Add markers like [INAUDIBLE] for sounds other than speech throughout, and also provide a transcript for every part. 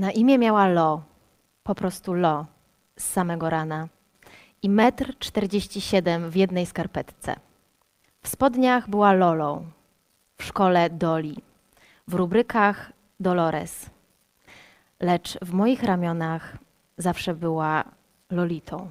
Na imię miała Lo, po prostu Lo, z samego rana. I metr czterdzieści siedem w jednej skarpetce. W spodniach była Lolą, w szkole Doli, w rubrykach Dolores. Lecz w moich ramionach zawsze była Lolitą.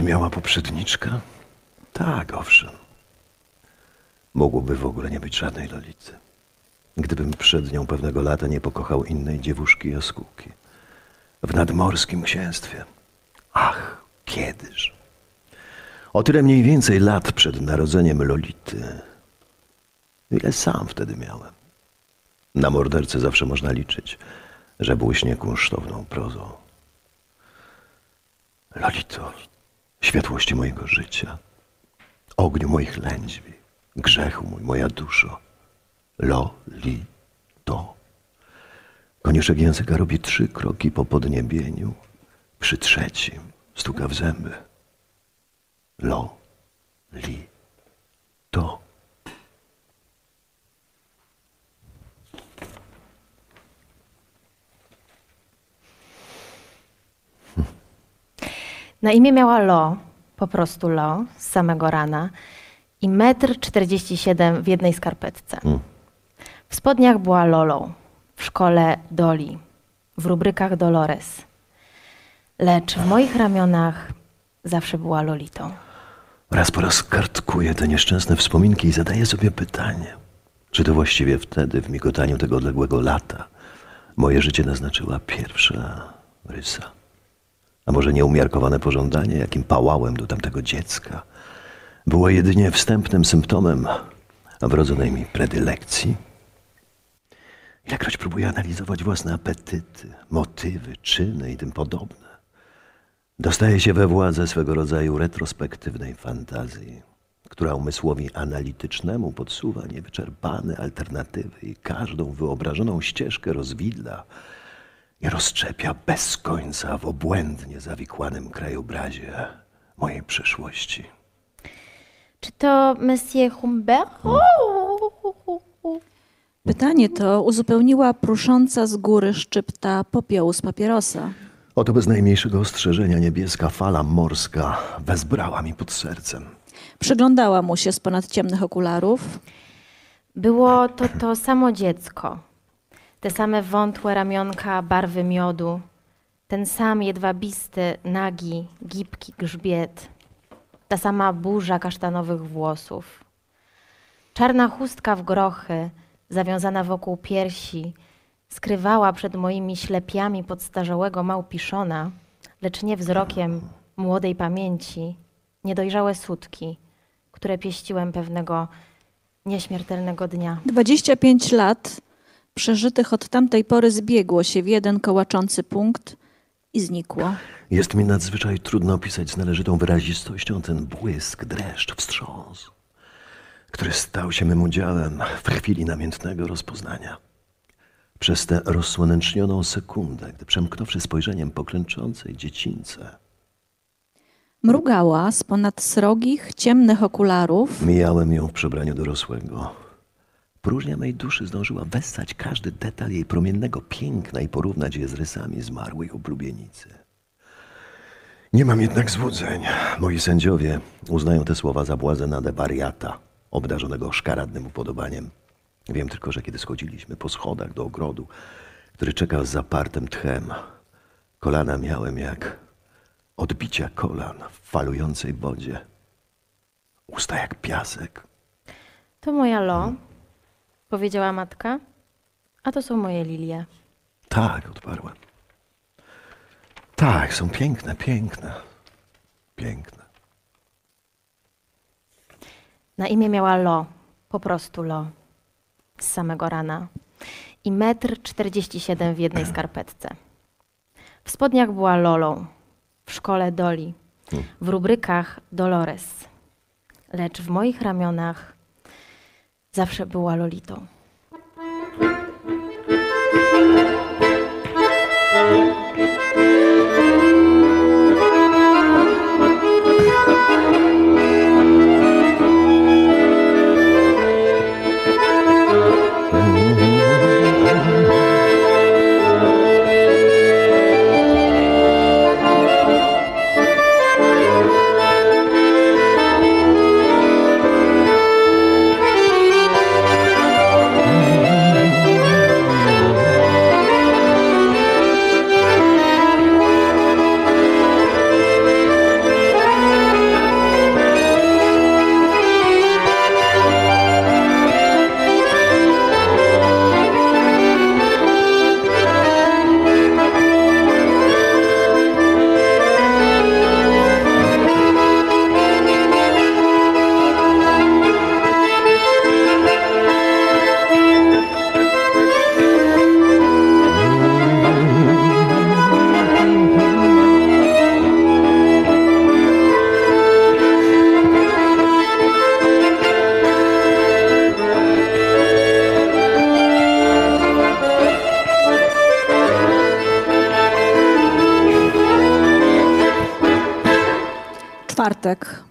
Czy miała poprzedniczka? Tak, owszem. Mogłoby w ogóle nie być żadnej Lolity. Gdybym przed nią pewnego lata nie pokochał innej dziewuszki jaskółki. W nadmorskim księstwie. Ach, kiedyż. O tyle mniej więcej lat przed narodzeniem Lolity. Ile sam wtedy miałem. Na mordercę zawsze można liczyć, że błyśnie kunsztowną prozą. Lolito, światłości mojego życia, ogniu moich lędźwi, grzechu mój, moja duszo. Lo, li, to. Konieczek języka robi trzy kroki po podniebieniu. Przy trzecim stuka w zęby. Lo, Na imię miała Lo, po prostu Lo, z samego rana. I metr czterdzieści siedem w jednej skarpetce. W spodniach była Lolą, w szkole Doli, w rubrykach Dolores. Lecz w moich ramionach zawsze była Lolitą. Raz po raz kartkuję te nieszczęsne wspominki i zadaję sobie pytanie, czy to właściwie wtedy, w migotaniu tego odległego lata, moje życie naznaczyła pierwsza rysa. A może nieumiarkowane pożądanie, jakim pałałem do tamtego dziecka, było jedynie wstępnym symptomem wrodzonej mi predylekcji? Ilekroć próbuję analizować własne apetyty, motywy, czyny i tym podobne, dostaje się we władzę swego rodzaju retrospektywnej fantazji, która umysłowi analitycznemu podsuwa niewyczerpane alternatywy i każdą wyobrażoną ścieżkę rozwidla i rozczepia bez końca w obłędnie zawikłanym krajobrazie mojej przyszłości. Czy to Monsieur Humbert? Pytanie to uzupełniła prusząca z góry szczypta popiołu z papierosa. Oto bez najmniejszego ostrzeżenia niebieska fala morska wezbrała mi pod sercem. Przyglądała mu się z ponad ciemnych okularów. Było to to samo dziecko. Te same wątłe ramionka barwy miodu. Ten sam jedwabisty, nagi, gibki grzbiet. Ta sama burza kasztanowych włosów. Czarna chustka w grochy, zawiązana wokół piersi, skrywała przed moimi ślepiami podstarzałego małpiszona, lecz nie wzrokiem młodej pamięci, niedojrzałe sutki, które pieściłem pewnego nieśmiertelnego dnia. 25 lat przeżytych od tamtej pory zbiegło się w jeden kołaczący punkt i znikło. Jest mi nadzwyczaj trudno opisać z należytą wyrazistością ten błysk, dreszcz, wstrząs, który stał się mym udziałem w chwili namiętnego rozpoznania. Przez tę rozsłonecznioną sekundę, gdy przemknąwszy spojrzeniem po klęczącej dziecince, Mrugała z ponad srogich, ciemnych okularów. mijałem ją w przebraniu dorosłego. Próżnia mej duszy zdążyła wessać każdy detal jej promiennego piękna i porównać je z rysami zmarłej oblubienicy. Nie mam jednak złudzeń. Moi sędziowie uznają te słowa za błazę nadę wariata, obdarzonego szkaradnym upodobaniem. Wiem tylko, że kiedy schodziliśmy po schodach do ogrodu, który czekał z zapartym tchem, kolana miałem jak odbicia kolan w falującej wodzie. Usta jak piasek. To moja Lo, powiedziała matka, a to są moje lilie. Tak, odparłem. Tak, są piękne, piękne. Piękne. Na imię miała Lo, po prostu Lo, z samego rana. I metr 47 w jednej [CLEARS THROAT] skarpetce. W spodniach była Lolą, w szkole Doli, w rubrykach Dolores. Lecz w moich ramionach zawsze była Lolitą.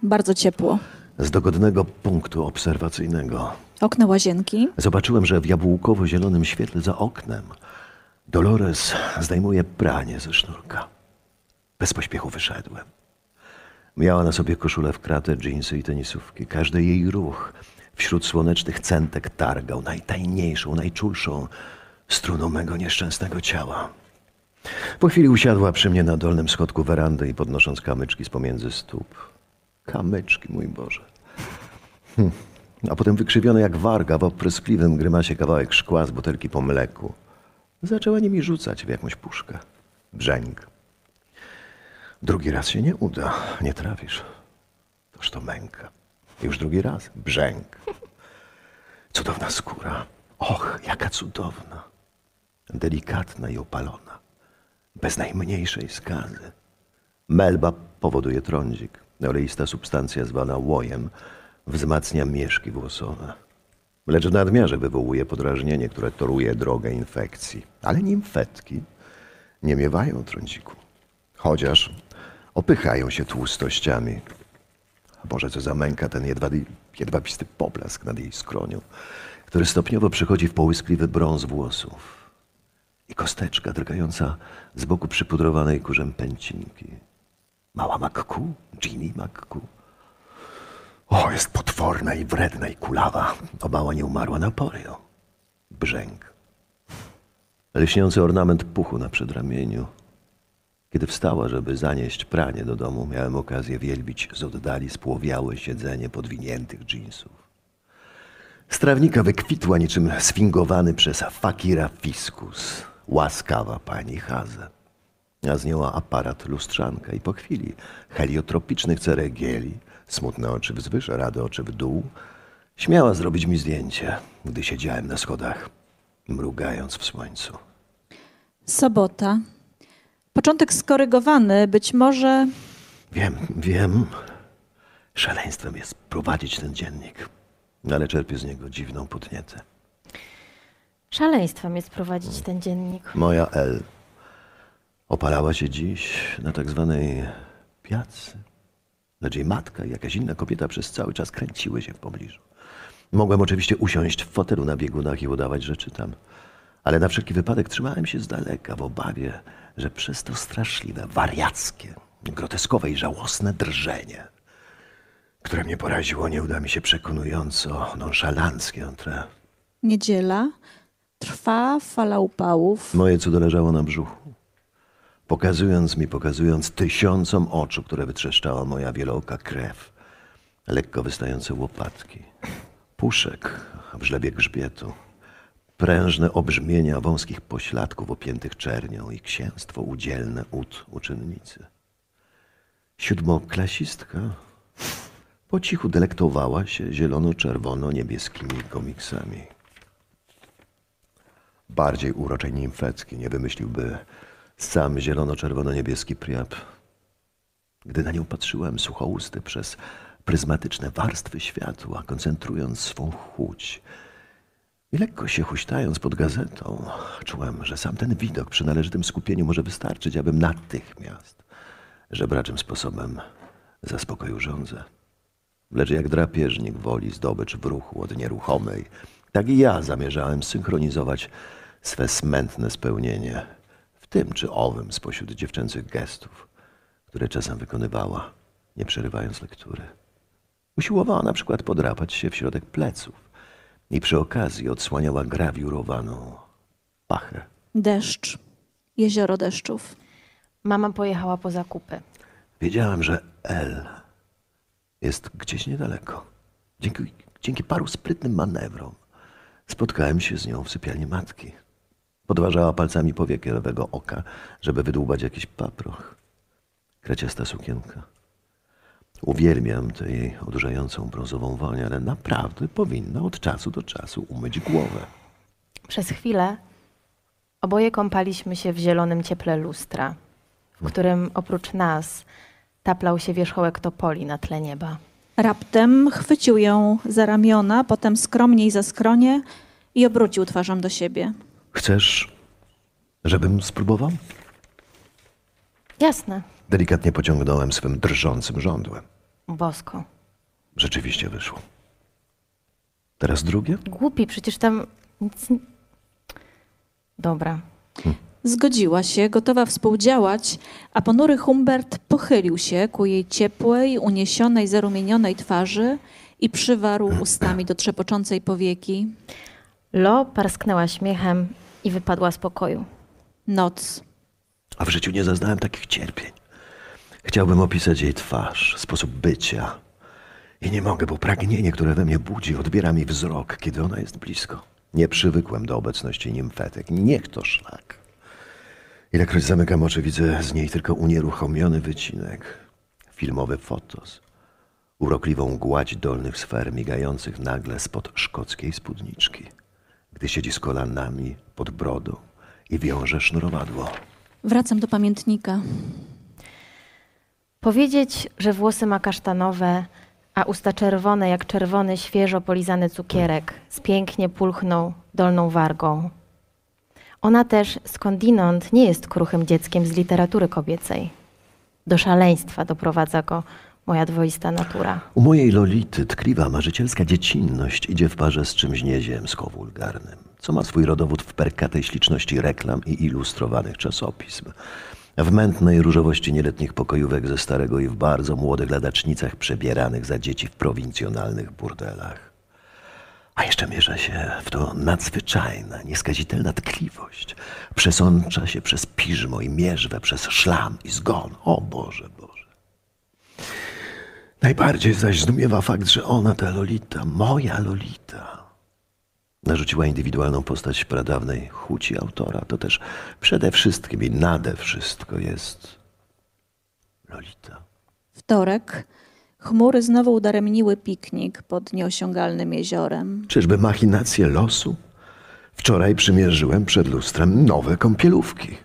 Bardzo ciepło. Z dogodnego punktu obserwacyjnego Okna łazienki. zobaczyłem, że w jabłkowo-zielonym świetle za oknem Dolores zdejmuje pranie ze sznurka. Bez pośpiechu wyszedłem. Miała na sobie koszulę w kratę, dżinsy i tenisówki. Każdy jej ruch wśród słonecznych centek targał najtajniejszą, najczulszą struną mego nieszczęsnego ciała. Po chwili usiadła przy mnie na dolnym schodku werandy i podnosząc kamyczki z pomiędzy stóp. Kamyczki, mój Boże. Hm. A potem wykrzywiony jak warga w opryskliwym grymasie kawałek szkła z butelki po mleku. Zaczęła nimi rzucać w jakąś puszkę. Brzęk. Drugi raz się nie uda, nie trafisz. Toż to męka. Już drugi raz. Brzęk. Cudowna skóra. Och, jaka cudowna. Delikatna i opalona. Bez najmniejszej skazy. Melba powoduje trądzik. Oleista substancja zwana łojem wzmacnia mieszki włosowe. Lecz w nadmiarze wywołuje podrażnienie, które toruje drogę infekcji. Ale nimfetki nie miewają trądziku. Chociaż opychają się tłustościami. A Boże, co za męka ten jedwabi, jedwabisty poblask nad jej skronią, który stopniowo przychodzi w połyskliwy brąz włosów. I kosteczka drgająca z boku przypudrowanej kurzem pęcinki. Mała Makku, Ginny Makku. O, jest potworna i wredna i kulawa. Obała nie umarła na porio. Brzęk. Lśniący ornament puchu na przedramieniu. Kiedy wstała, żeby zanieść pranie do domu, miałem okazję wielbić z oddali spłowiałe siedzenie podwiniętych dżinsów. Z trawnika wykwitła niczym sfingowany przez fakira fiskus. Łaskawa pani Haze. A z nią aparat lustrzanka i po chwili heliotropicznych ceregieli, smutne oczy wzwyż, rade oczy w dół, śmiała zrobić mi zdjęcie, gdy siedziałem na schodach, mrugając w słońcu. Sobota. Początek skorygowany, być może Wiem, wiem. Szaleństwem jest prowadzić ten dziennik, ale czerpię z niego dziwną podnietę. Szaleństwem jest prowadzić ten dziennik. Moja L opalała się dziś na tak zwanej piacy. Lecz jej matka i jakaś inna kobieta przez cały czas kręciły się w pobliżu. Mogłem oczywiście usiąść w fotelu na biegunach i udawać, że czytam. Ale na wszelki wypadek trzymałem się z daleka w obawie, że przez to straszliwe, wariackie, groteskowe i żałosne drżenie, które mnie poraziło, nie uda mi się przekonująco, nonszalanckie, entre Niedziela. Trwa fala upałów. Moje cudo leżało na brzuchu. Pokazując mi, pokazując tysiącom oczu, które wytrzeszczała moja wielooka krew. Lekko wystające łopatki. Puszek w żlebie grzbietu. Prężne obrzmienia wąskich pośladków opiętych czernią i księstwo udzielne ud uczynnicy. Siódmoklasistka po cichu delektowała się zielono-czerwono-niebieskimi komiksami. Bardziej uroczej nimfecki nie wymyśliłby sam zielono-czerwono-niebieski priap. Gdy na nią patrzyłem suchousty przez pryzmatyczne warstwy światła, koncentrując swą chuć i lekko się huśtając pod gazetą, czułem, że sam ten widok przy należytym skupieniu może wystarczyć, abym natychmiast żebraczym sposobem zaspokoił żądzę. Lecz jak drapieżnik woli zdobycz w ruchu od nieruchomej, tak i ja zamierzałem synchronizować swe smętne spełnienie tym czy owym spośród dziewczęcych gestów, które czasem wykonywała, nie przerywając lektury. Usiłowała na przykład podrapać się w środek pleców i przy okazji odsłaniała grawiurowaną pachę. Deszcz. Jezioro deszczów. Mama pojechała po zakupy. Wiedziałem, że L jest gdzieś niedaleko. Dzięki, dzięki paru sprytnym manewrom spotkałem się z nią w sypialni matki. Podważała palcami powieki lewego oka, żeby wydłubać jakiś paproch. Kraciasta sukienka. Uwielbiam tę jej odurzającą brązową woń, ale naprawdę powinna od czasu do czasu umyć głowę. Przez chwilę oboje kąpaliśmy się w zielonym cieple lustra, w którym oprócz nas taplał się wierzchołek topoli na tle nieba. Raptem chwycił ją za ramiona, potem skromniej za skronie i obrócił twarzą do siebie. Chcesz, żebym spróbował? Jasne, Delikatnie pociągnąłem swym drżącym żądłem. bosko. Rzeczywiście wyszło. Teraz drugie? Głupi, przecież tam nic... Dobra. Zgodziła się, gotowa współdziałać, a ponury Humbert pochylił się ku jej ciepłej, uniesionej, zarumienionej twarzy i przywarł [CLEARS THROAT] ustami do trzepoczącej powieki. Lo parsknęła śmiechem i wypadła z pokoju. Noc. A w życiu nie zaznałem takich cierpień. Chciałbym opisać jej twarz, sposób bycia. I nie mogę, bo pragnienie, które we mnie budzi, odbiera mi wzrok, kiedy ona jest blisko. Nie przywykłem do obecności nimfetek. Niech to szlak. Ilekroć zamykam oczy, widzę z niej tylko unieruchomiony wycinek. Filmowy fotos. Urokliwą gładź dolnych sfer migających nagle spod szkockiej spódniczki. Gdy siedzi z kolanami pod brodą i wiąże sznurowadło. Wracam do pamiętnika. Powiedzieć, że włosy ma kasztanowe, a usta czerwone jak czerwony, świeżo polizany cukierek, z pięknie pulchną dolną wargą. Ona też skądinąd nie jest kruchym dzieckiem z literatury kobiecej. Do szaleństwa doprowadza go moja dwoista natura. U mojej Lolity tkliwa marzycielska dziecinność idzie w parze z czymś nieziemsko-wulgarnym, co ma swój rodowód w perkatej śliczności reklam i ilustrowanych czasopism. W mętnej różowości nieletnich pokojówek ze starego i w bardzo młodych ladacznicach przebieranych za dzieci w prowincjonalnych burdelach. A jeszcze mierza się w to nadzwyczajna, nieskazitelna tkliwość. Przesącza się przez piżmo i mierzwę, przez szlam i zgon. O Boże, Boże. Najbardziej zaś zdumiewa fakt, że ona, ta Lolita, moja Lolita, narzuciła indywidualną postać pradawnej chuci autora. To też przede wszystkim i nade wszystko jest Lolita. Wtorek. Chmury znowu udaremniły piknik pod nieosiągalnym jeziorem. Czyżby machinacje losu? Wczoraj przymierzyłem przed lustrem nowe kąpielówki.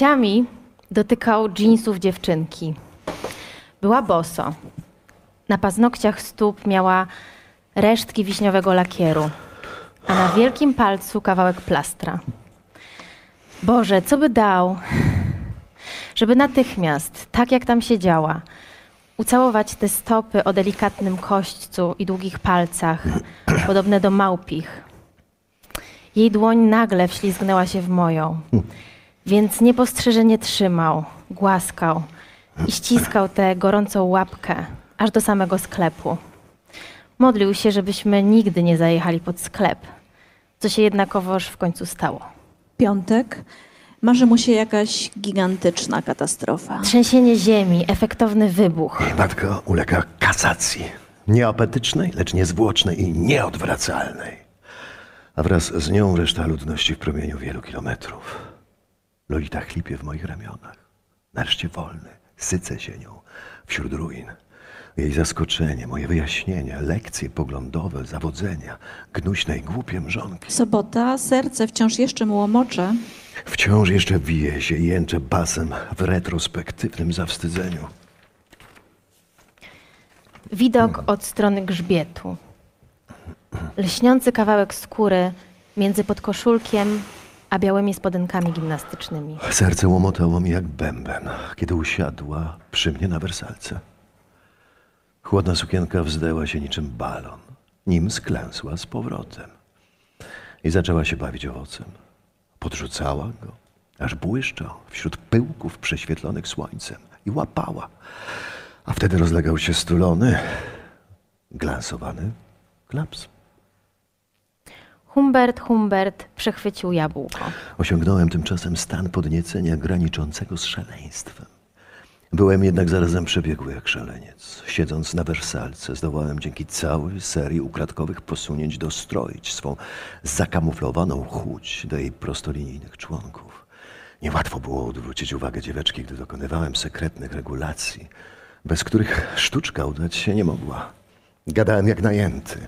Knykciami dotykał dżinsów dziewczynki. Była boso. Na paznokciach stóp miała resztki wiśniowego lakieru, a na wielkim palcu kawałek plastra. Boże, co by dał, żeby natychmiast, tak jak tam siedziała, ucałować te stopy o delikatnym kośćcu i długich palcach, podobne do małpich. Jej dłoń nagle wślizgnęła się w moją, więc niepostrzeżenie trzymał, głaskał i ściskał tę gorącą łapkę aż do samego sklepu. Modlił się, żebyśmy nigdy nie zajechali pod sklep, co się jednakowoż w końcu stało. Piątek. Marzy mu się jakaś gigantyczna katastrofa. Trzęsienie ziemi, efektowny wybuch. Jej matka ulega kasacji. Nieapetycznej, lecz niezwłocznej i nieodwracalnej. A wraz z nią reszta ludności w promieniu wielu kilometrów. Lolita chlipie w moich ramionach. Nareszcie wolny, sycę się nią wśród ruin. Jej zaskoczenie, moje wyjaśnienia, lekcje poglądowe, zawodzenia, gnuśne i głupie mrzonki. Sobota. Serce wciąż jeszcze mu łomocze. Wciąż jeszcze wije się i jęczę basem w retrospektywnym zawstydzeniu. Widok od strony grzbietu. Lśniący kawałek skóry między podkoszulkiem a białymi spodenkami gimnastycznymi. Serce łomotało mi jak bęben, kiedy usiadła przy mnie na wersalce. Chłodna sukienka wzdęła się niczym balon, nim sklęsła z powrotem. I zaczęła się bawić owocem. Podrzucała go, aż błyszczał wśród pyłków prześwietlonych słońcem i łapała. A wtedy rozlegał się stulony, glansowany klaps. Humbert, Humbert przechwycił jabłko. Osiągnąłem tymczasem stan podniecenia graniczącego z szaleństwem. Byłem jednak zarazem przebiegły jak szaleniec. Siedząc na wersalce, zdołałem dzięki całej serii ukradkowych posunięć dostroić swą zakamuflowaną chuć do jej prostolinijnych członków. Niełatwo było odwrócić uwagę dzieweczki, gdy dokonywałem sekretnych regulacji, bez których sztuczka udać się nie mogła. Gadałem jak najęty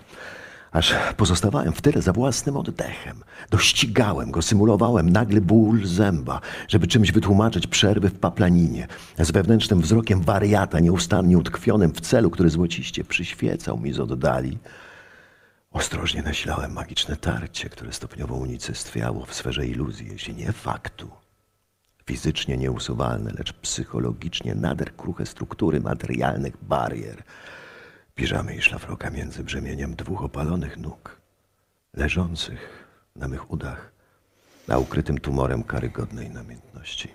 aż pozostawałem w tyle za własnym oddechem. Dościgałem go, symulowałem nagły ból zęba, żeby czymś wytłumaczyć przerwy w paplaninie, z wewnętrznym wzrokiem wariata nieustannie utkwionym w celu, który złociście przyświecał mi z oddali. Ostrożnie nasilałem magiczne tarcie, które stopniowo unicestwiało w sferze iluzji, jeśli nie faktu. Fizycznie nieusuwalne, lecz psychologicznie nader kruche struktury materialnych barier – piżamy i szlafroka między brzemieniem dwóch opalonych nóg, leżących na mych udach, na ukrytym tumorem karygodnej namiętności.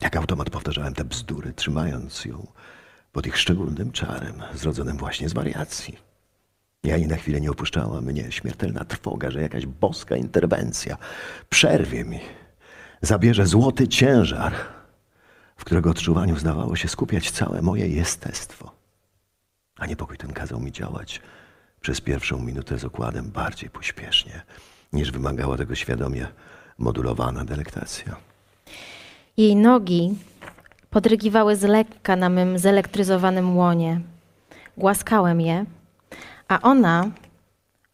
Jak automat powtarzałem te bzdury, trzymając ją pod ich szczególnym czarem, zrodzonym właśnie z wariacji. I ani na chwilę nie opuszczała mnie śmiertelna trwoga, że jakaś boska interwencja przerwie mi, zabierze złoty ciężar, w którego odczuwaniu zdawało się skupiać całe moje jestestwo. A niepokój ten kazał mi działać przez pierwszą minutę z okładem bardziej pośpiesznie, niż wymagała tego świadomie modulowana delektacja. Jej nogi podrygiwały z lekka na mym zelektryzowanym łonie. Głaskałem je, a ona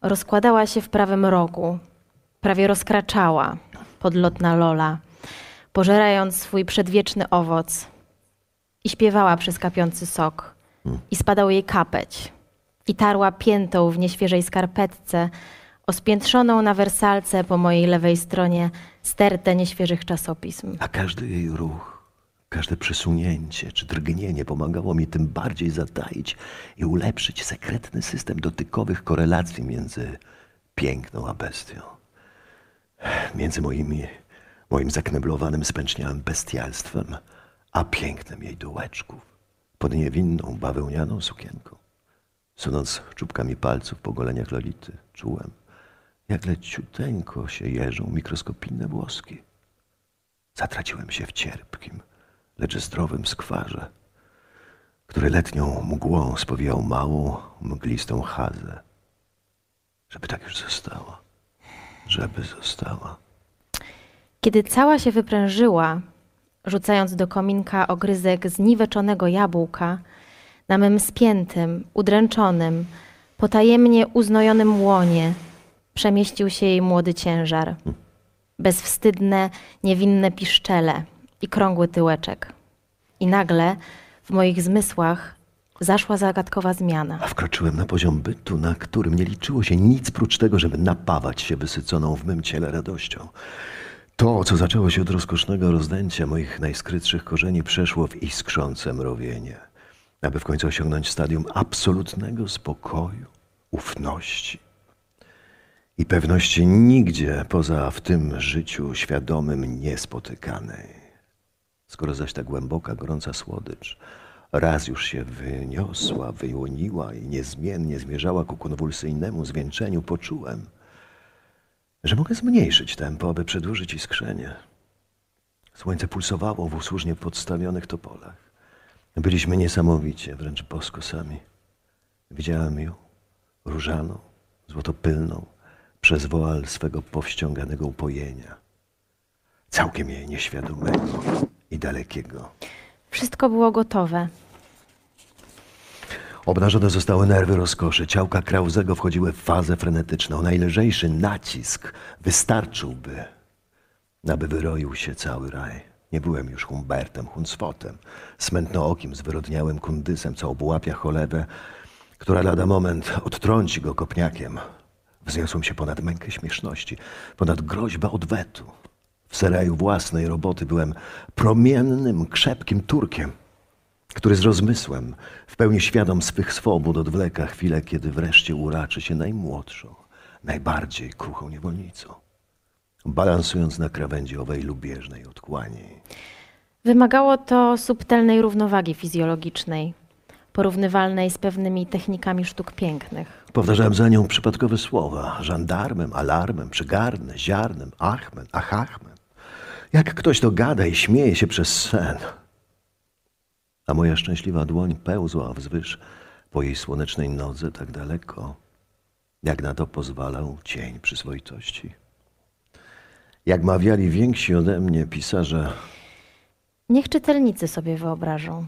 rozkładała się w prawym rogu, prawie rozkraczała podlotna Lola, pożerając swój przedwieczny owoc i śpiewała przez kapiący sok i spadał jej kapeć. I tarła piętą w nieświeżej skarpetce, ospiętrzoną na wersalce po mojej lewej stronie stertę nieświeżych czasopism. A każdy jej ruch, każde przesunięcie czy drgnienie pomagało mi tym bardziej zataić i ulepszyć sekretny system dotykowych korelacji między piękną a bestią. Między moimi, moim zakneblowanym spęczniałym bestialstwem, a pięknem jej dołeczków pod niewinną, bawełnianą sukienką. Sunąc czubkami palców po goleniach Lolity, czułem, jak leciuteńko się jeżą mikroskopijne włoski. Zatraciłem się w cierpkim, lecz zdrowym skwarze, który letnią mgłą spowijał małą, mglistą chazę. Żeby tak już została, żeby została. Kiedy cała się wyprężyła, rzucając do kominka ogryzek zniweczonego jabłka, na mym spiętym, udręczonym, potajemnie uznojonym łonie przemieścił się jej młody ciężar. bezwstydne, niewinne piszczele i krągły tyłeczek. I nagle w moich zmysłach zaszła zagadkowa zmiana. A wkroczyłem na poziom bytu, na którym nie liczyło się nic prócz tego, żeby napawać się wysyconą w mym ciele radością. To, co zaczęło się od rozkosznego rozdęcia moich najskrytszych korzeni, przeszło w iskrzące mrowienie, aby w końcu osiągnąć stadium absolutnego spokoju, ufności i pewności nigdzie poza w tym życiu świadomym niespotykanej. Skoro zaś ta głęboka, gorąca słodycz raz już się wyniosła, wyłoniła i niezmiennie zmierzała ku konwulsyjnemu zwieńczeniu, poczułem, że mogę zmniejszyć tempo, aby przedłużyć iskrzenie. Słońce pulsowało w usłużnie podstawionych topolach. Byliśmy niesamowicie, wręcz bosko sami. Widziałem ją, różaną, złotopylną, przez woal swego powściąganego upojenia. Całkiem jej nieświadomego i dalekiego. Wszystko było gotowe. Obnażone zostały nerwy rozkoszy. Ciałka Krauzego wchodziły w fazę frenetyczną. Najlżejszy nacisk wystarczyłby, aby wyroił się cały raj. Nie byłem już Humbertem, Hunsfotem, smętnookim, zwyrodniałym kundysem, co obłapia cholewę, która lada moment odtrąci go kopniakiem. Wzniosłem się ponad mękę śmieszności, ponad groźbę odwetu. W seraju własnej roboty byłem promiennym, krzepkim Turkiem, który z rozmysłem, w pełni świadom swych swobód odwleka chwilę, kiedy wreszcie uraczy się najmłodszą, najbardziej kruchą niewolnicą, balansując na krawędzi owej lubieżnej otchłani. Wymagało to subtelnej równowagi fizjologicznej, porównywalnej z pewnymi technikami sztuk pięknych. Powtarzałem za nią przypadkowe słowa. Żandarmem, alarmem, przygarnę, ziarnem, achmen, achachmen. Jak ktoś to gada i śmieje się przez sen. A moja szczęśliwa dłoń pełzła wzwyż po jej słonecznej nodze tak daleko, jak na to pozwalał cień przyzwoitości. Jak mawiali więksi ode mnie pisarze, Niech czytelnicy sobie wyobrażą.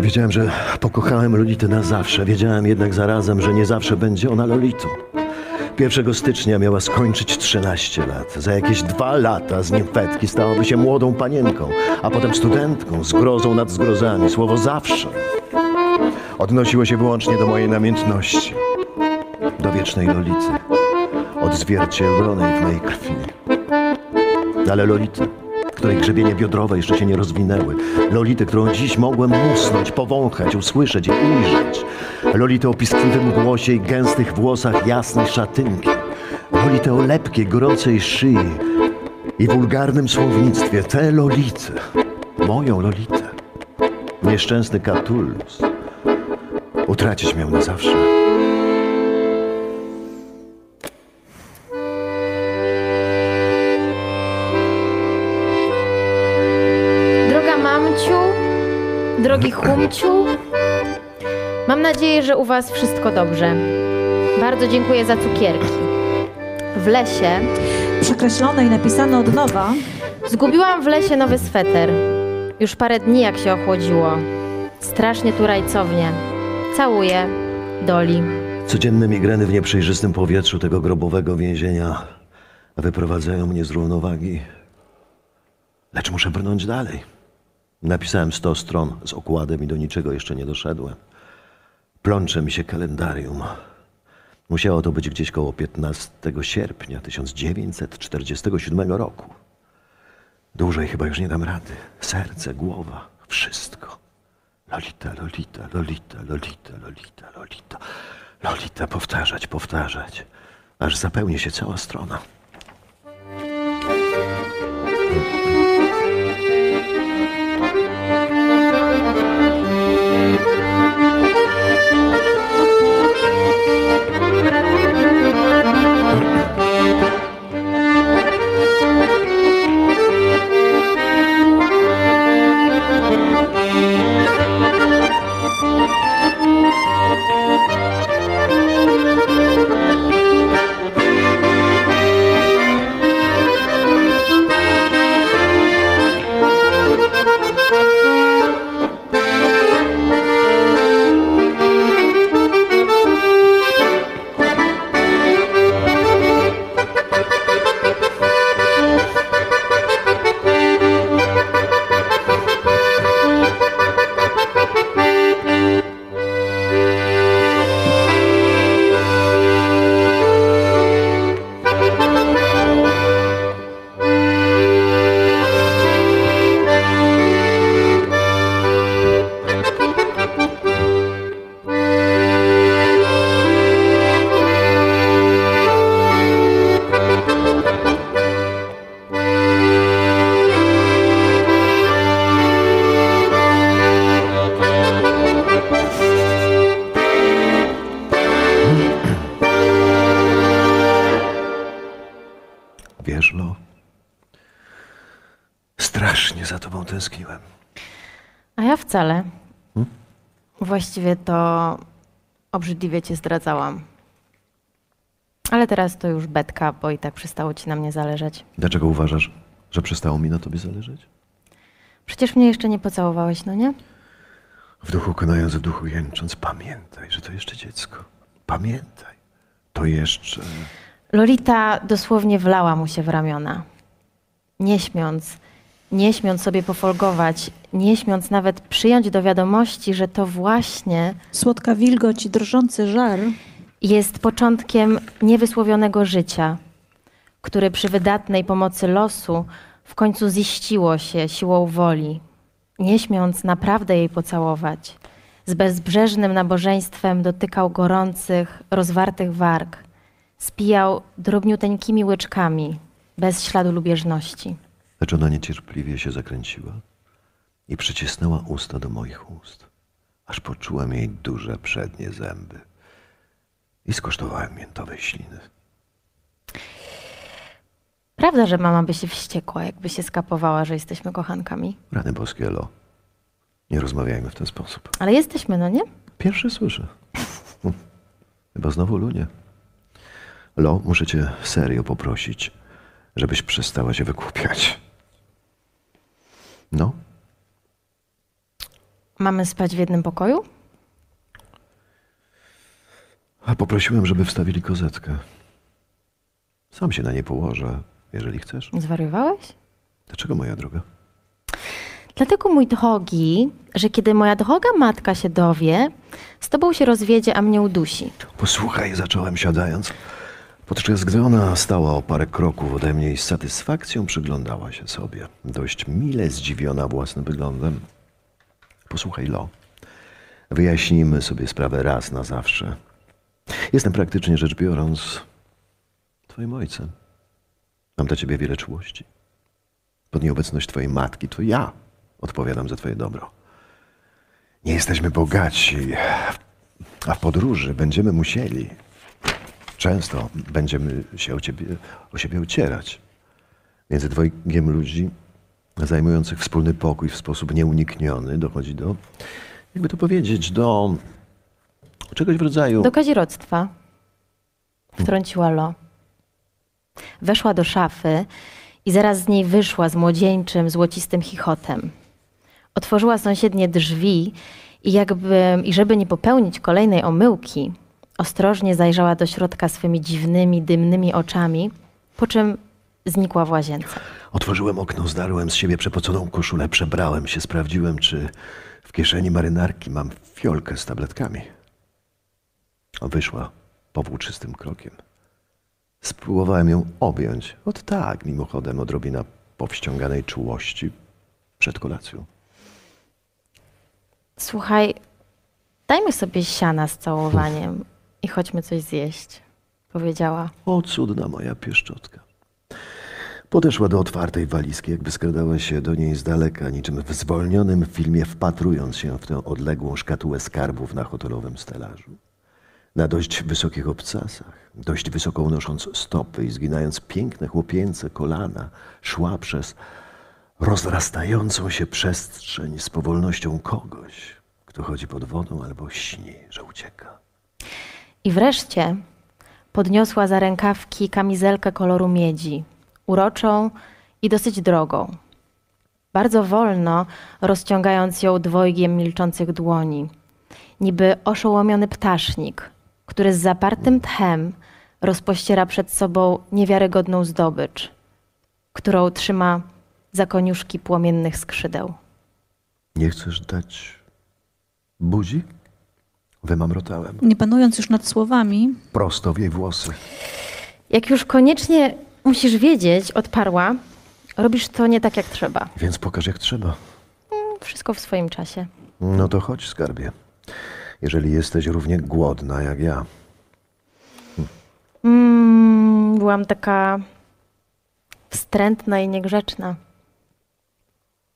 wiedziałem, że pokochałem Lolitę na zawsze. Wiedziałem jednak zarazem, że nie zawsze będzie ona Lolitą. 1 stycznia miała skończyć 13 lat. Za jakieś dwa lata z nimfetki stałaby się młodą panienką, a potem studentką, z grozą nad zgrozami. Słowo zawsze odnosiło się wyłącznie do mojej namiętności, do wiecznej Lolity, odzwierciedlonej w mej krwi. Ale Lolity, której grzebienie biodrowe jeszcze się nie rozwinęły. Lolity, którą dziś mogłem musnąć, powąchać, usłyszeć i ujrzeć. Lolity o piskliwym głosie i gęstych włosach jasnej szatynki. Lolity o lepkiej, gorącej szyi i wulgarnym słownictwie. Te Lolity, moją Lolitę, nieszczęsny Catullus, utracić miał na zawsze. Mam nadzieję, że u was wszystko dobrze. Bardzo dziękuję za cukierki. W lesie Przekreślone i napisane od nowa, zgubiłam w lesie nowy sweter. Już parę dni jak się ochłodziło. Strasznie tu rajcownie. Całuję. Doli. Codzienne migreny w nieprzejrzystym powietrzu tego grobowego więzienia wyprowadzają mnie z równowagi. Lecz muszę brnąć dalej. Napisałem 100 stron z okładem i do niczego jeszcze nie doszedłem. Plącze mi się kalendarium. Musiało to być gdzieś koło 15 sierpnia 1947 roku. Dłużej chyba już nie dam rady. Serce, głowa, wszystko. Lolita, Lolita, Lolita, Lolita, Lolita, Lolita. Lolita, powtarzać, powtarzać, aż zapełni się cała strona. Wcale. Właściwie to obrzydliwie cię zdradzałam. Ale teraz to już betka, bo i tak przestało ci na mnie zależeć. Dlaczego uważasz, że przestało mi na tobie zależeć? Przecież mnie jeszcze nie pocałowałeś, no nie? W duchu konając, w duchu jęcząc, pamiętaj, że to jeszcze dziecko. Pamiętaj, to jeszcze... Lolita dosłownie wlała mu się w ramiona. Nie śmiąc, nie śmiąc sobie pofolgować, nie śmiąc nawet przyjąć do wiadomości, że to właśnie Słodka wilgoć i drżący żar jest początkiem niewysłowionego życia, które przy wydatnej pomocy losu w końcu ziściło się siłą woli, nie śmiąc naprawdę jej pocałować. Z bezbrzeżnym nabożeństwem dotykał gorących, rozwartych warg, spijał drobniuteńkimi łyczkami, bez śladu lubieżności. Lecz ona niecierpliwie się zakręciła i przycisnęła usta do moich ust, aż poczułem jej duże przednie zęby i skosztowałem miętowej śliny. Prawda, że mama by się wściekła, jakby się skapowała, że jesteśmy kochankami. Rany boskie, Lo. Nie rozmawiajmy w ten sposób. Ale jesteśmy, no nie? Pierwszy słyszę. Chyba znowu lunie. Lo, muszę cię serio poprosić, żebyś przestała się wykłupiać. No, Mamy spać w jednym pokoju? a poprosiłem, żeby wstawili kozetkę. Sam się na nie położę, jeżeli chcesz. Zwariowałeś? Dlaczego, moja droga? Dlatego, mój drogi, że kiedy moja droga matka się dowie, z tobą się rozwiedzie, a mnie udusi. Posłuchaj, zacząłem siadając, podczas gdy ona stała o parę kroków ode mnie i z satysfakcją przyglądała się sobie, dość mile zdziwiona własnym wyglądem. Posłuchaj, Lo, wyjaśnijmy sobie sprawę raz na zawsze. Jestem praktycznie rzecz biorąc twoim ojcem. Mam dla ciebie wiele czułości. Pod nieobecność twojej matki to ja odpowiadam za twoje dobro. Nie jesteśmy bogaci, a w podróży będziemy musieli. Często będziemy się o, ciebie, o siebie ocierać. Między dwojgiem ludzi zajmujących wspólny pokój w sposób nieunikniony dochodzi do, jakby to powiedzieć, do czegoś w rodzaju. Do kazirodztwa. Wtrąciła Lo. Weszła do szafy i zaraz z niej wyszła z młodzieńczym, złocistym chichotem. Otworzyła sąsiednie drzwi i jakby, i żeby nie popełnić kolejnej omyłki, ostrożnie zajrzała do środka swymi dziwnymi, dymnymi oczami, po czym znikła w łazience. Otworzyłem okno, zdarłem z siebie przepoconą koszulę, przebrałem się, sprawdziłem, czy w kieszeni marynarki mam fiolkę z tabletkami. Wyszła powłóczystym krokiem. Spróbowałem ją objąć. Od tak, mimochodem, odrobina powściąganej czułości przed kolacją. Słuchaj, dajmy sobie siana z całowaniem i chodźmy coś zjeść, powiedziała. O, cudna moja pieszczotka. Podeszła do otwartej walizki, jakby skradała się do niej z daleka, niczym w zwolnionym filmie, wpatrując się w tę odległą szkatułę skarbów na hotelowym stelażu. Na dość wysokich obcasach, dość wysoko unosząc stopy i zginając piękne chłopięce kolana, szła przez rozrastającą się przestrzeń z powolnością kogoś, kto chodzi pod wodą albo śni, że ucieka. I wreszcie podniosła za rękawki kamizelkę koloru miedzi, uroczą i dosyć drogą. Bardzo wolno rozciągając ją dwojgiem milczących dłoni, niby oszołomiony ptasznik, który z zapartym tchem rozpościera przed sobą niewiarygodną zdobycz, którą trzyma za koniuszki płomiennych skrzydeł. Nie chcesz dać buzi? Wymamrotałem. Nie panując już nad słowami, Prosto w jej włosy. Jak już koniecznie musisz wiedzieć, odparła, robisz to nie tak jak trzeba. Więc pokaż jak trzeba. Wszystko w swoim czasie. No to chodź, skarbie. Jeżeli jesteś równie głodna jak ja. Mm, byłam taka wstrętna i niegrzeczna.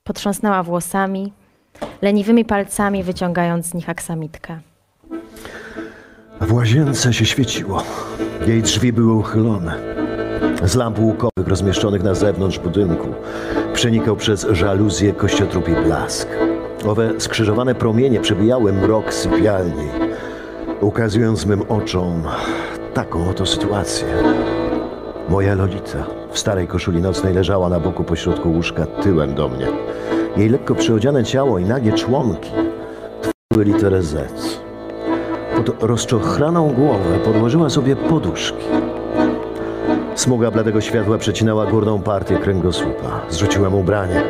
Potrząsnęła włosami, leniwymi palcami wyciągając z nich aksamitkę. W łazience się świeciło. Jej drzwi były uchylone. z lamp łukowych rozmieszczonych na zewnątrz budynku przenikał przez żaluzję kościotrupi blask. Owe skrzyżowane promienie przebijały mrok sypialni, ukazując mym oczom taką oto sytuację. Moja Lolita w starej koszuli nocnej leżała na boku pośrodku łóżka tyłem do mnie. Jej lekko przyodziane ciało i nagie członki tworzyły literę Z. Pod rozczochraną głowę podłożyła sobie poduszki. Smuga bladego światła przecinała górną partię kręgosłupa. Zrzuciłem ubranie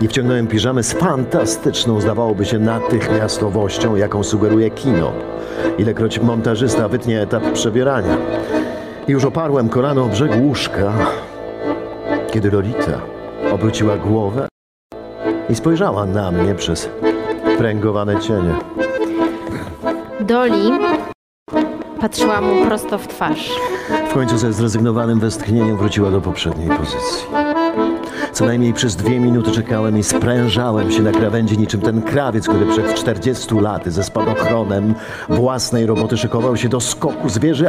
i wciągnąłem piżamę z fantastyczną, zdawałoby się, natychmiastowością, jaką sugeruje kino. Ilekroć montażysta wytnie etap przebierania. I już oparłem kolano o brzeg łóżka, kiedy Lolita obróciła głowę i spojrzała na mnie przez pręgowane cienie. Doli patrzyła mu prosto w twarz. W końcu ze zrezygnowanym westchnieniem wróciła do poprzedniej pozycji. Co najmniej przez dwie minuty czekałem i sprężałem się na krawędzi niczym ten krawiec, który przed 40 laty ze spadochronem własnej roboty szykował się do skoku z wieży.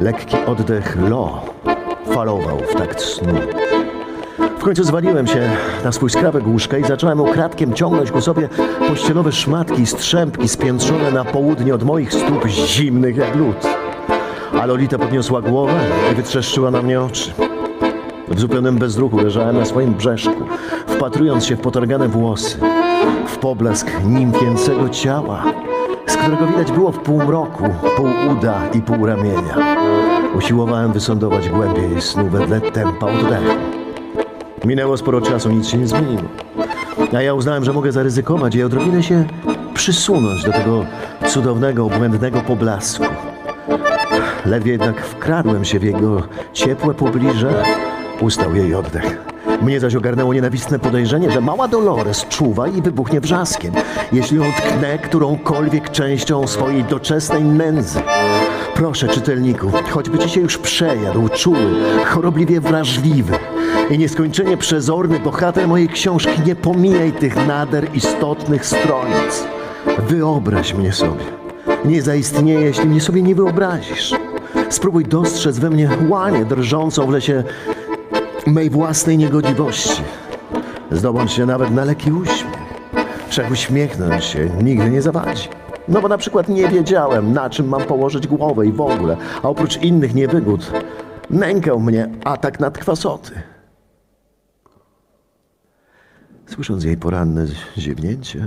Lekki oddech Lo falował w takt snu. Końcu zwaliłem się na swój skrawek łóżka i zacząłem ukradkiem ciągnąć ku sobie pościelowe szmatki strzępki spiętrzone na południe od moich stóp zimnych jak lód. A Lolita podniosła głowę i wytrzeszczyła na mnie oczy. W zupełnym bezruchu leżałem na swoim brzeszku, wpatrując się w potargane włosy, w poblask nimfięcego ciała, z którego widać było w półmroku pół uda i pół ramienia. Usiłowałem wysądować głębiej snu wedle tempa oddechu. Minęło sporo czasu, nic się nie zmieniło. A ja uznałem, że mogę zaryzykować i odrobinę się przysunąć do tego cudownego, obłędnego poblasku. Ledwie jednak wkradłem się w jego ciepłe pobliże, ustał jej oddech. Mnie zaś ogarnęło nienawistne podejrzenie, że mała Dolores czuwa i wybuchnie wrzaskiem, jeśli ją tknę którąkolwiek częścią swojej doczesnej nędzy. Proszę, czytelniku, choćby ci się już przejadł, czuły, chorobliwie wrażliwy i nieskończenie przezorny bohater mojej książki, nie pomijaj tych nader istotnych stronic. Wyobraź mnie sobie. Nie zaistnieje, jeśli mnie sobie nie wyobrazisz. Spróbuj dostrzec we mnie łanię drżącą w lesie mej własnej niegodziwości. Zdobądź się nawet na lekki uśmiech. Wszak uśmiechnąć się nigdy nie zawadzi. No bo na przykład nie wiedziałem, na czym mam położyć głowę i w ogóle, a oprócz innych niewygód nękał mnie atak nadkwasoty. Słysząc jej poranne ziewnięcie,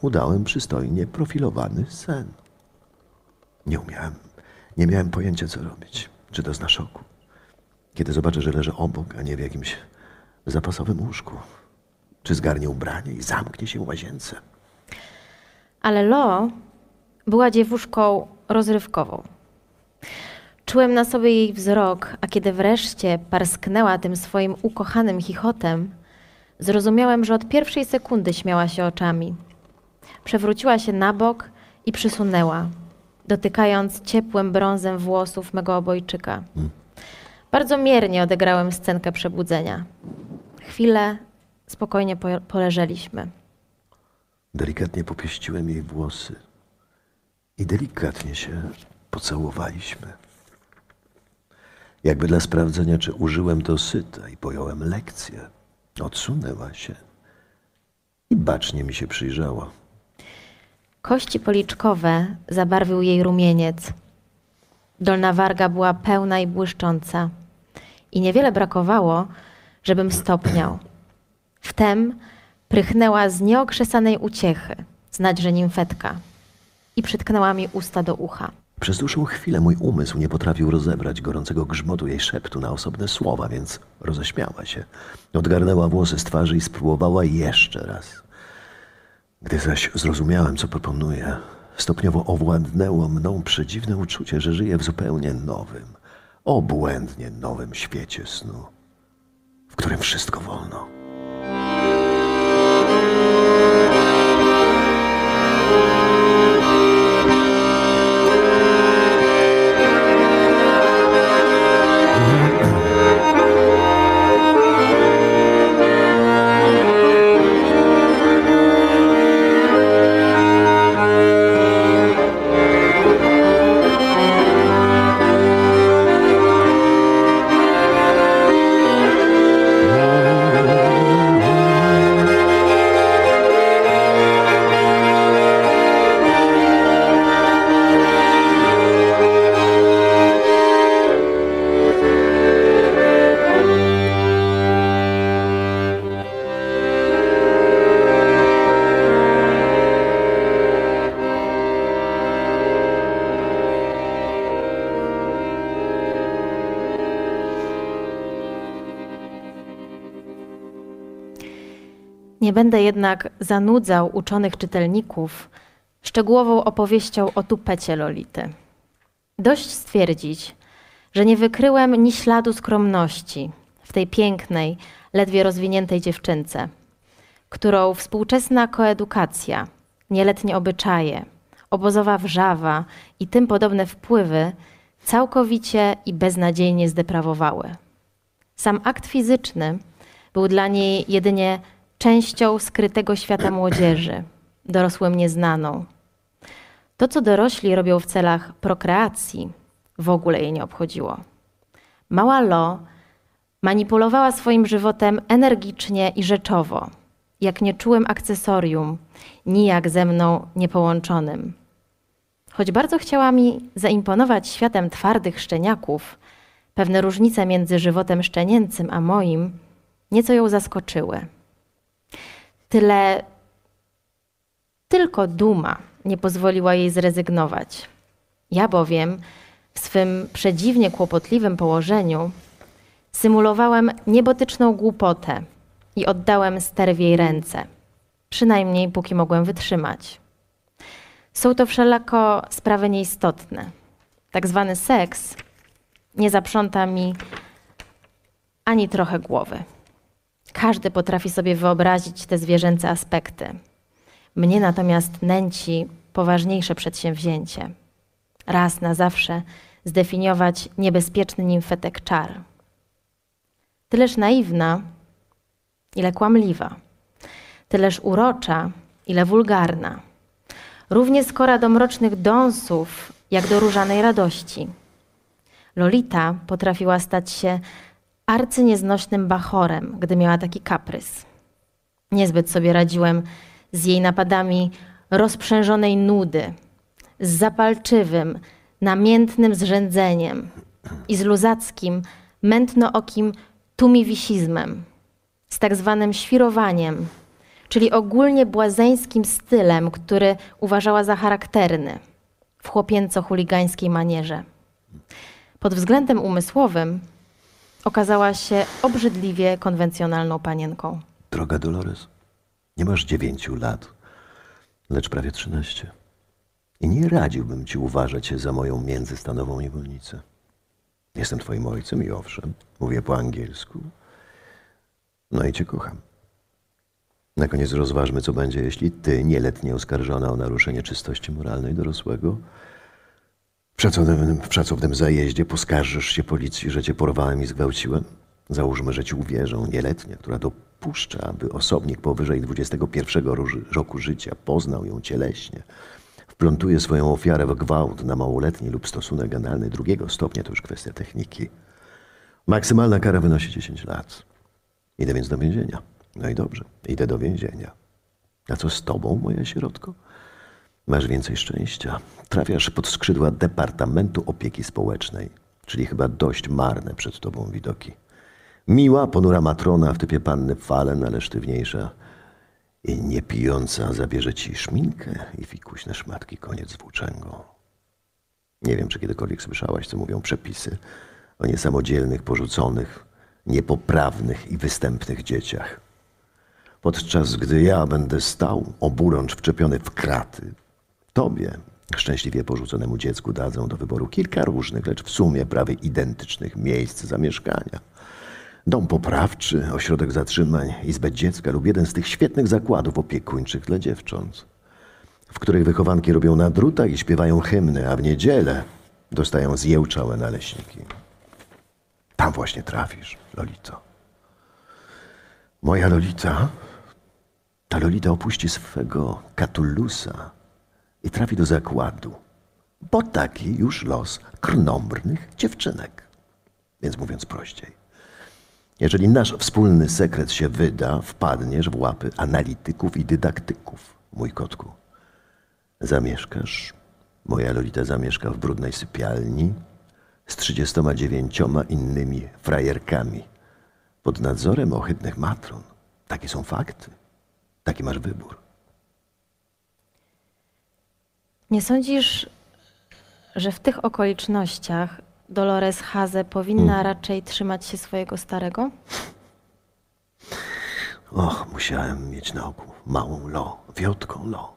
udałem przystojnie profilowany sen. Nie umiałem, nie miałem pojęcia, co robić. Czy to zna szoku? Kiedy zobaczę, że leżę obok, a nie w jakimś zapasowym łóżku. Czy zgarnie ubranie i zamknie się w łazience? Ale Lo była dziewuszką rozrywkową. Czułem na sobie jej wzrok, a kiedy wreszcie parsknęła tym swoim ukochanym chichotem, zrozumiałem, że od pierwszej sekundy śmiała się oczami. Przewróciła się na bok i przysunęła, dotykając ciepłym brązem włosów mego obojczyka. Bardzo miernie odegrałem scenkę przebudzenia. Chwilę spokojnie po- poleżeliśmy. Delikatnie popieściłem jej włosy i delikatnie się pocałowaliśmy. Jakby dla sprawdzenia, czy użyłem dosyta i pojąłem lekcję, odsunęła się i bacznie mi się przyjrzała. Kości policzkowe zabarwił jej rumieniec. Dolna warga była pełna i błyszcząca. I niewiele brakowało, żebym stopniał. Wtem prychnęła z nieokrzesanej uciechy, znać, że nimfetka. I przytknęła mi usta do ucha. Przez dłuższą chwilę mój umysł nie potrafił rozebrać gorącego grzmotu jej szeptu na osobne słowa, więc roześmiała się. Odgarnęła włosy z twarzy i spróbowała jeszcze raz. Gdy zaś zrozumiałem, co proponuje, stopniowo owładnęło mną przedziwne uczucie, że żyję w zupełnie nowym, obłędnie nowym świecie snu, w którym wszystko wolno. Będę jednak zanudzał uczonych czytelników szczegółową opowieścią o tupecie Lolity. Dość stwierdzić, że nie wykryłem ni śladu skromności w tej pięknej, ledwie rozwiniętej dziewczynce, którą współczesna koedukacja, nieletnie obyczaje, obozowa wrzawa i tym podobne wpływy całkowicie i beznadziejnie zdeprawowały. Sam akt fizyczny był dla niej jedynie częścią skrytego świata młodzieży, dorosłym nieznaną. To, co dorośli robią w celach prokreacji, w ogóle jej nie obchodziło. Mała Lo manipulowała swoim żywotem energicznie i rzeczowo, jak nieczułym akcesorium, nijak ze mną niepołączonym. Choć bardzo chciała mi zaimponować światem twardych szczeniaków, pewne różnice między żywotem szczenięcym a moim nieco ją zaskoczyły. Tyle tylko duma nie pozwoliła jej zrezygnować. Ja bowiem w swym przedziwnie kłopotliwym położeniu symulowałem niebotyczną głupotę i oddałem ster w jej ręce, przynajmniej póki mogłem wytrzymać. Są to wszelako sprawy nieistotne. Tak zwany seks nie zaprząta mi ani trochę głowy. Każdy potrafi sobie wyobrazić te zwierzęce aspekty. Mnie natomiast nęci poważniejsze przedsięwzięcie. Raz na zawsze zdefiniować niebezpieczny nimfetek czar. Tyleż naiwna, ile kłamliwa. Tyleż urocza, ile wulgarna. Równie skora do mrocznych dąsów, jak do różanej radości. Lolita potrafiła stać się arcynieznośnym bachorem, gdy miała taki kaprys. Niezbyt sobie radziłem z jej napadami rozprzężonej nudy, z zapalczywym, namiętnym zrzędzeniem i z luzackim, mętnookim tumiwisizmem, z tak zwanym świrowaniem, czyli ogólnie błazeńskim stylem, który uważała za charakterny w chłopięco-chuligańskiej manierze. Pod względem umysłowym okazała się obrzydliwie konwencjonalną panienką. Droga Dolores, nie masz dziewięciu lat, lecz prawie trzynaście. I nie radziłbym ci uważać się za moją międzystanową niewolnicę. Jestem twoim ojcem i owszem, mówię po angielsku. No i cię kocham. Na koniec rozważmy, co będzie, jeśli ty, nieletnie oskarżona o naruszenie czystości moralnej dorosłego, w szacownym, w szacownym zajeździe poskarżysz się policji, że cię porwałem i zgwałciłem? Załóżmy, że ci uwierzą, nieletnia, która dopuszcza, aby osobnik powyżej 21 roku życia poznał ją cieleśnie, wplątuje swoją ofiarę w gwałt na małoletni lub stosunek analny drugiego stopnia, to już kwestia techniki. Maksymalna kara wynosi 10 lat. Idę więc do więzienia. No i dobrze, idę do więzienia. A co z tobą, moja sierotko? Masz więcej szczęścia. Trafiasz pod skrzydła Departamentu Opieki Społecznej, czyli chyba dość marne przed tobą widoki. Miła, ponura matrona w typie panny Falen, ale sztywniejsza i niepijąca zabierze ci szminkę i fikuśne szmatki, koniec włóczęgą. Nie wiem, czy kiedykolwiek słyszałaś, co mówią przepisy o niesamodzielnych, porzuconych, niepoprawnych i występnych dzieciach. Podczas gdy ja będę stał, oburącz wczepiony w kraty, tobie, szczęśliwie porzuconemu dziecku, dadzą do wyboru kilka różnych, lecz w sumie prawie identycznych miejsc zamieszkania. Dom poprawczy, ośrodek zatrzymań, izbę dziecka lub jeden z tych świetnych zakładów opiekuńczych dla dziewcząt, w których wychowanki robią na drutach i śpiewają hymny, a w niedzielę dostają zjełczałe naleśniki. Tam właśnie trafisz, Lolito. Moja Lolita, ta Lolita opuści swego Katulusa i trafi do zakładu, bo taki już los krnąbrnych dziewczynek. Więc mówiąc prościej, jeżeli nasz wspólny sekret się wyda, wpadniesz w łapy analityków i dydaktyków, mój kotku. Zamieszkasz, moja Lolita zamieszka w brudnej sypialni z 39 innymi frajerkami pod nadzorem ohydnych matron. Takie są fakty. Taki masz wybór. Nie sądzisz, że w tych okolicznościach Dolores Haze powinna raczej trzymać się swojego starego? Och, musiałem mieć na oku małą Lo, wiotką Lo.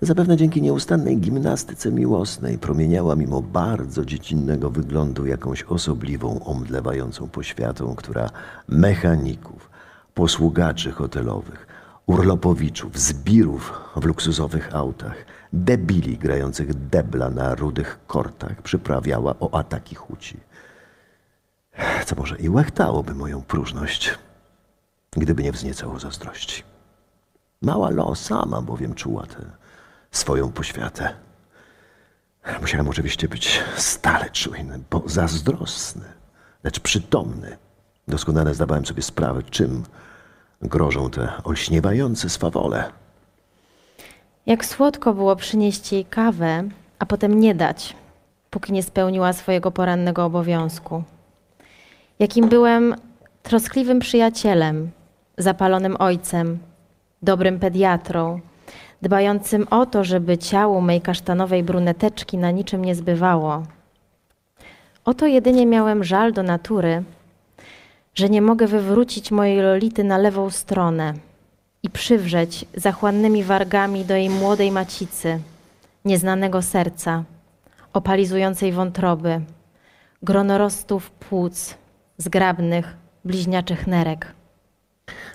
Zapewne dzięki nieustannej gimnastyce miłosnej promieniała mimo bardzo dziecinnego wyglądu jakąś osobliwą, omdlewającą poświatą, która mechaników, posługaczy hotelowych, urlopowiczów, zbirów w luksusowych autach, debili grających debla na rudych kortach przyprawiała o ataki chuci. Co może i łechtałoby moją próżność, gdyby nie wzniecało zazdrości. Mała Lo sama bowiem czuła tę swoją poświatę. Musiałem oczywiście być stale czujny, bo zazdrosny, lecz przytomny. Doskonale zdawałem sobie sprawę, czym grożą te olśniewające swawole. Jak słodko było przynieść jej kawę, a potem nie dać, póki nie spełniła swojego porannego obowiązku. Jakim byłem troskliwym przyjacielem, zapalonym ojcem, dobrym pediatrą, dbającym o to, żeby ciało mej kasztanowej bruneteczki na niczym nie zbywało. Oto jedynie miałem żal do natury, że nie mogę wywrócić mojej Lolity na lewą stronę i przywrzeć zachłannymi wargami do jej młodej macicy, nieznanego serca, opalizującej wątroby, gronorostów płuc, zgrabnych, bliźniaczych nerek.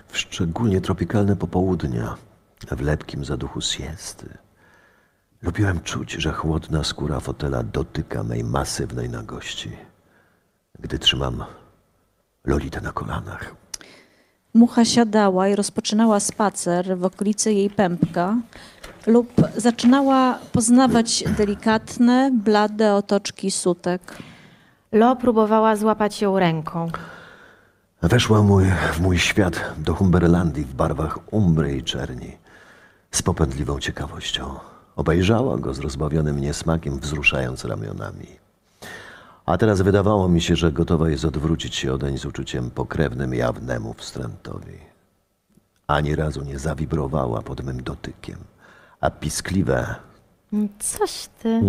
W szczególnie tropikalne popołudnia, w lepkim zaduchu siesty, lubiłem czuć, że chłodna skóra fotela dotyka mej masywnej nagości, gdy trzymam Lolitę na kolanach. Mucha siadała i rozpoczynała spacer w okolicy jej pępka lub zaczynała poznawać delikatne, blade otoczki sutek. Lo próbowała złapać ją ręką. Weszła mój, w mój świat do Humberlandii w barwach umbry i czerni. Z popędliwą ciekawością. Obejrzała go z rozbawionym niesmakiem, wzruszając ramionami. A teraz wydawało mi się, że gotowa jest odwrócić się odeń z uczuciem pokrewnym jawnemu wstrętowi. Ani razu nie zawibrowała pod mym dotykiem, a piskliwe Coś ty.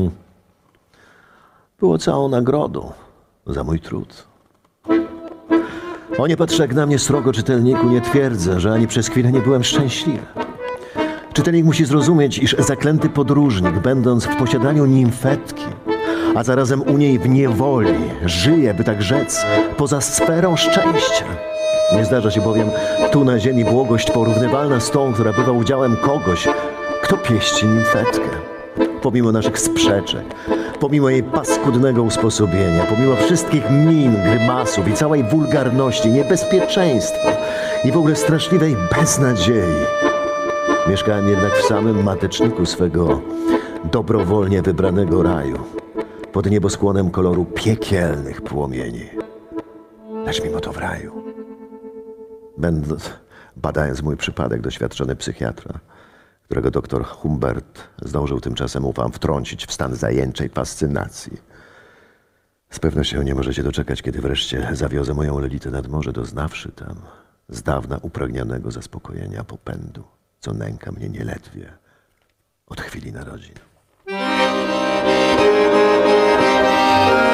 było całą nagrodą za mój trud. O nie patrz jak na mnie srogo, czytelniku, nie twierdzę, że ani przez chwilę nie byłem szczęśliwy. Czytelnik musi zrozumieć, iż zaklęty podróżnik, będąc w posiadaniu nimfetki, a zarazem u niej w niewoli, żyje, by tak rzec, poza sferą szczęścia. Nie zdarza się bowiem tu na ziemi błogość porównywalna z tą, która bywa udziałem kogoś, kto pieści nimfetkę. Pomimo naszych sprzeczek, pomimo jej paskudnego usposobienia, pomimo wszystkich min, grymasów i całej wulgarności, niebezpieczeństwa i w ogóle straszliwej beznadziei. Mieszkałem jednak w samym mateczniku swego dobrowolnie wybranego raju, pod nieboskłonem koloru piekielnych płomieni. Lecz mimo to w raju, będąc, badając mój przypadek, doświadczony psychiatra, którego doktor Humbert zdążył tymczasem, ufam, wtrącić w stan zajęczej fascynacji. Z pewnością nie możecie doczekać, kiedy wreszcie zawiozę moją Lelitę nad morze, doznawszy tam z dawna upragnionego zaspokojenia popędu, co nęka mnie nieledwie od chwili narodzin. Cała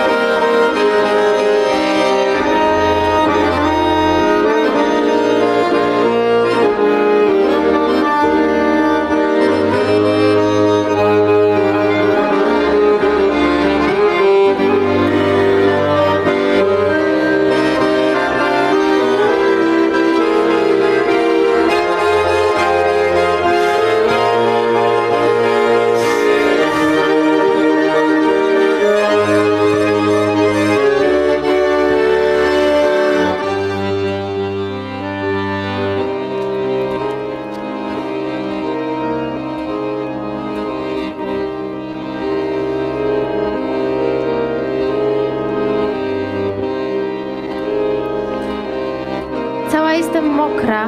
jestem mokra,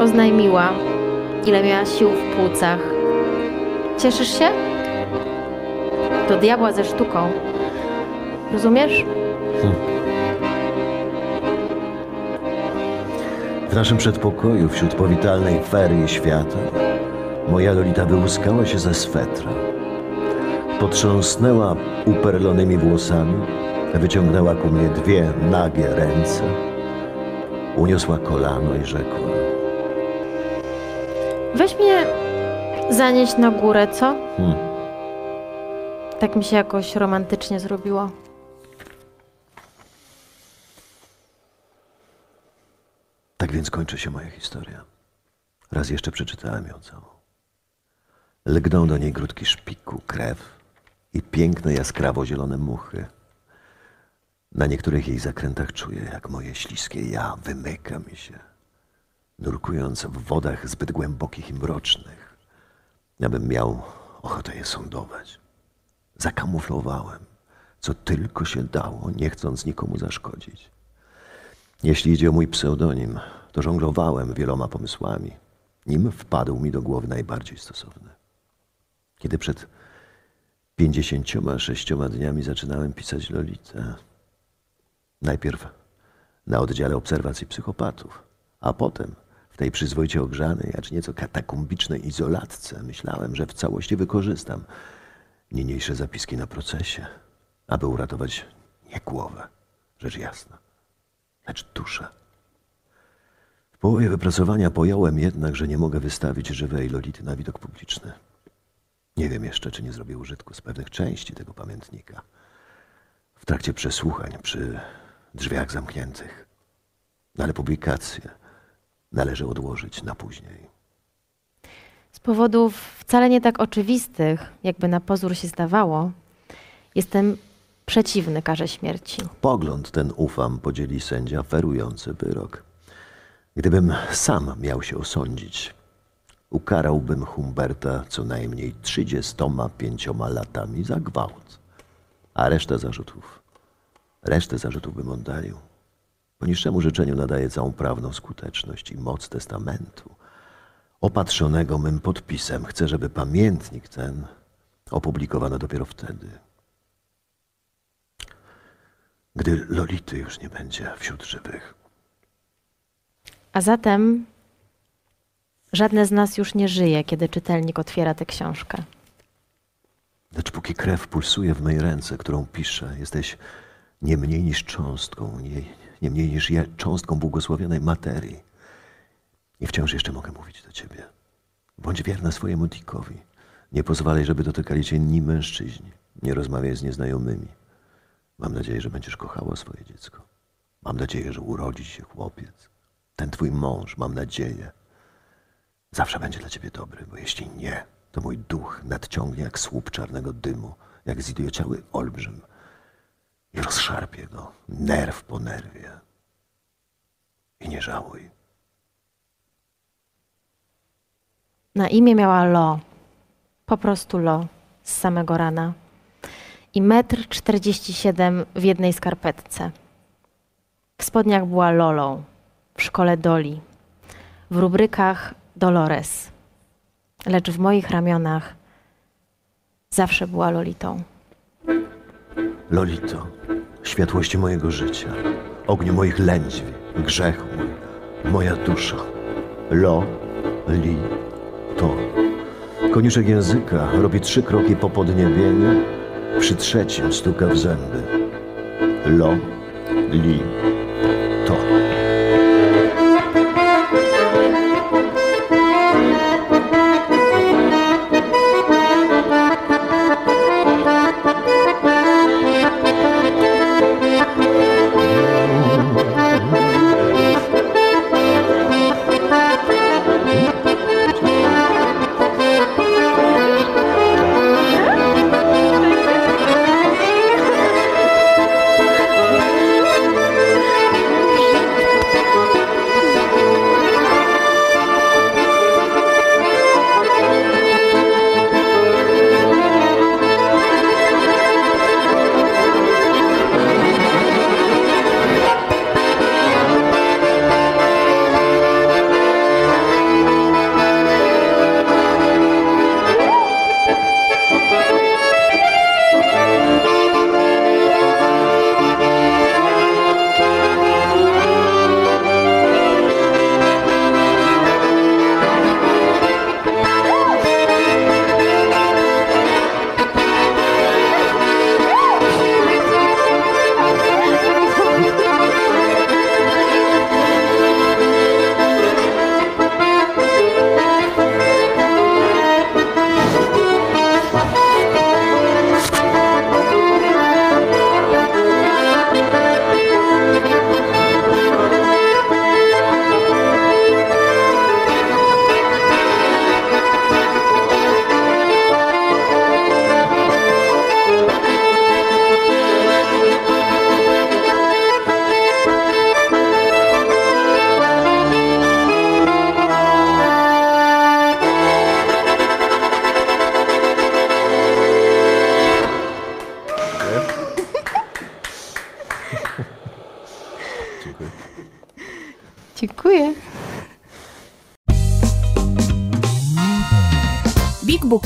oznajmiła, ile miała sił w płucach. Cieszysz się? Do diabła ze sztuką. Rozumiesz? W naszym przedpokoju, wśród powitalnej ferii świata, moja Lolita wyłuskała się ze swetra. Potrząsnęła uperlonymi włosami, wyciągnęła ku mnie dwie nagie ręce, Uniosła kolano i rzekła: Weź mnie zanieść na górę, co? hm, Tak mi się jakoś romantycznie zrobiło. Tak więc kończy się moja historia. Raz jeszcze przeczytałem ją całą. Lgną do niej grudki szpiku, krew i piękne jaskrawo-zielone muchy. Na niektórych jej zakrętach czuję, jak moje śliskie ja wymyka mi się, nurkując w wodach zbyt głębokich i mrocznych, abym miał ochotę je sądować. Zakamuflowałem, co tylko się dało, nie chcąc nikomu zaszkodzić. Jeśli idzie o mój pseudonim, to żonglowałem wieloma pomysłami, nim wpadł mi do głowy najbardziej stosowny. Kiedy przed pięćdziesięcioma sześcioma dniami zaczynałem pisać Lolitę, najpierw na oddziale obserwacji psychopatów, a potem w tej przyzwoicie ogrzanej, acz nieco katakumbicznej izolatce myślałem, że w całości wykorzystam niniejsze zapiski na procesie, aby uratować nie głowę, rzecz jasna, lecz duszę. W połowie wypracowania pojąłem jednak, że nie mogę wystawić żywej Lolity na widok publiczny. Nie wiem jeszcze, czy nie zrobię użytku z pewnych części tego pamiętnika. W trakcie przesłuchań przy drzwiach zamkniętych. No ale publikację należy odłożyć na później. Z powodów wcale nie tak oczywistych, jakby na pozór się zdawało, jestem przeciwny karze śmierci. Pogląd ten, ufam, podzieli sędzia ferujący wyrok. Gdybym sam miał się osądzić, ukarałbym Humberta co najmniej 35 latami za gwałt, a resztę zarzutów, resztę zarzutów bym oddalił. Po niższemu życzeniu nadaje całą prawną skuteczność i moc testamentu. Opatrzonego mym podpisem chcę, żeby pamiętnik ten opublikowano dopiero wtedy, gdy Lolity już nie będzie wśród żywych. A zatem żadne z nas już nie żyje, kiedy czytelnik otwiera tę książkę. Lecz póki krew pulsuje w mej ręce, którą piszę, jesteś nie mniej niż cząstką, nie, nie mniej niż ja, cząstką błogosławionej materii. I wciąż jeszcze mogę mówić do ciebie. Bądź wierna swojemu Dickowi. Nie pozwalaj, żeby dotykali cię inni mężczyźni. Nie rozmawiaj z nieznajomymi. Mam nadzieję, że będziesz kochała swoje dziecko. Mam nadzieję, że urodzi się chłopiec. Ten twój mąż, mam nadzieję, zawsze będzie dla ciebie dobry, bo jeśli nie, to mój duch nadciągnie jak słup czarnego dymu, jak zidiociały olbrzym i rozszarpie go, nerw po nerwie. I nie żałuj. Na imię miała Lo. Po prostu Lo. Z samego rana. I metr czterdzieści siedem w jednej skarpetce. W spodniach była Lolą. W szkole Doli. W rubrykach Dolores. Lecz w moich ramionach zawsze była Lolitą. Lolito, światłości mojego życia, ogniu moich lędźwi, grzech mój, moja dusza. Lo, li, to. Koniuszek języka robi trzy kroki po podniebieniu, przy trzecim stuka w zęby. Lo, li, to.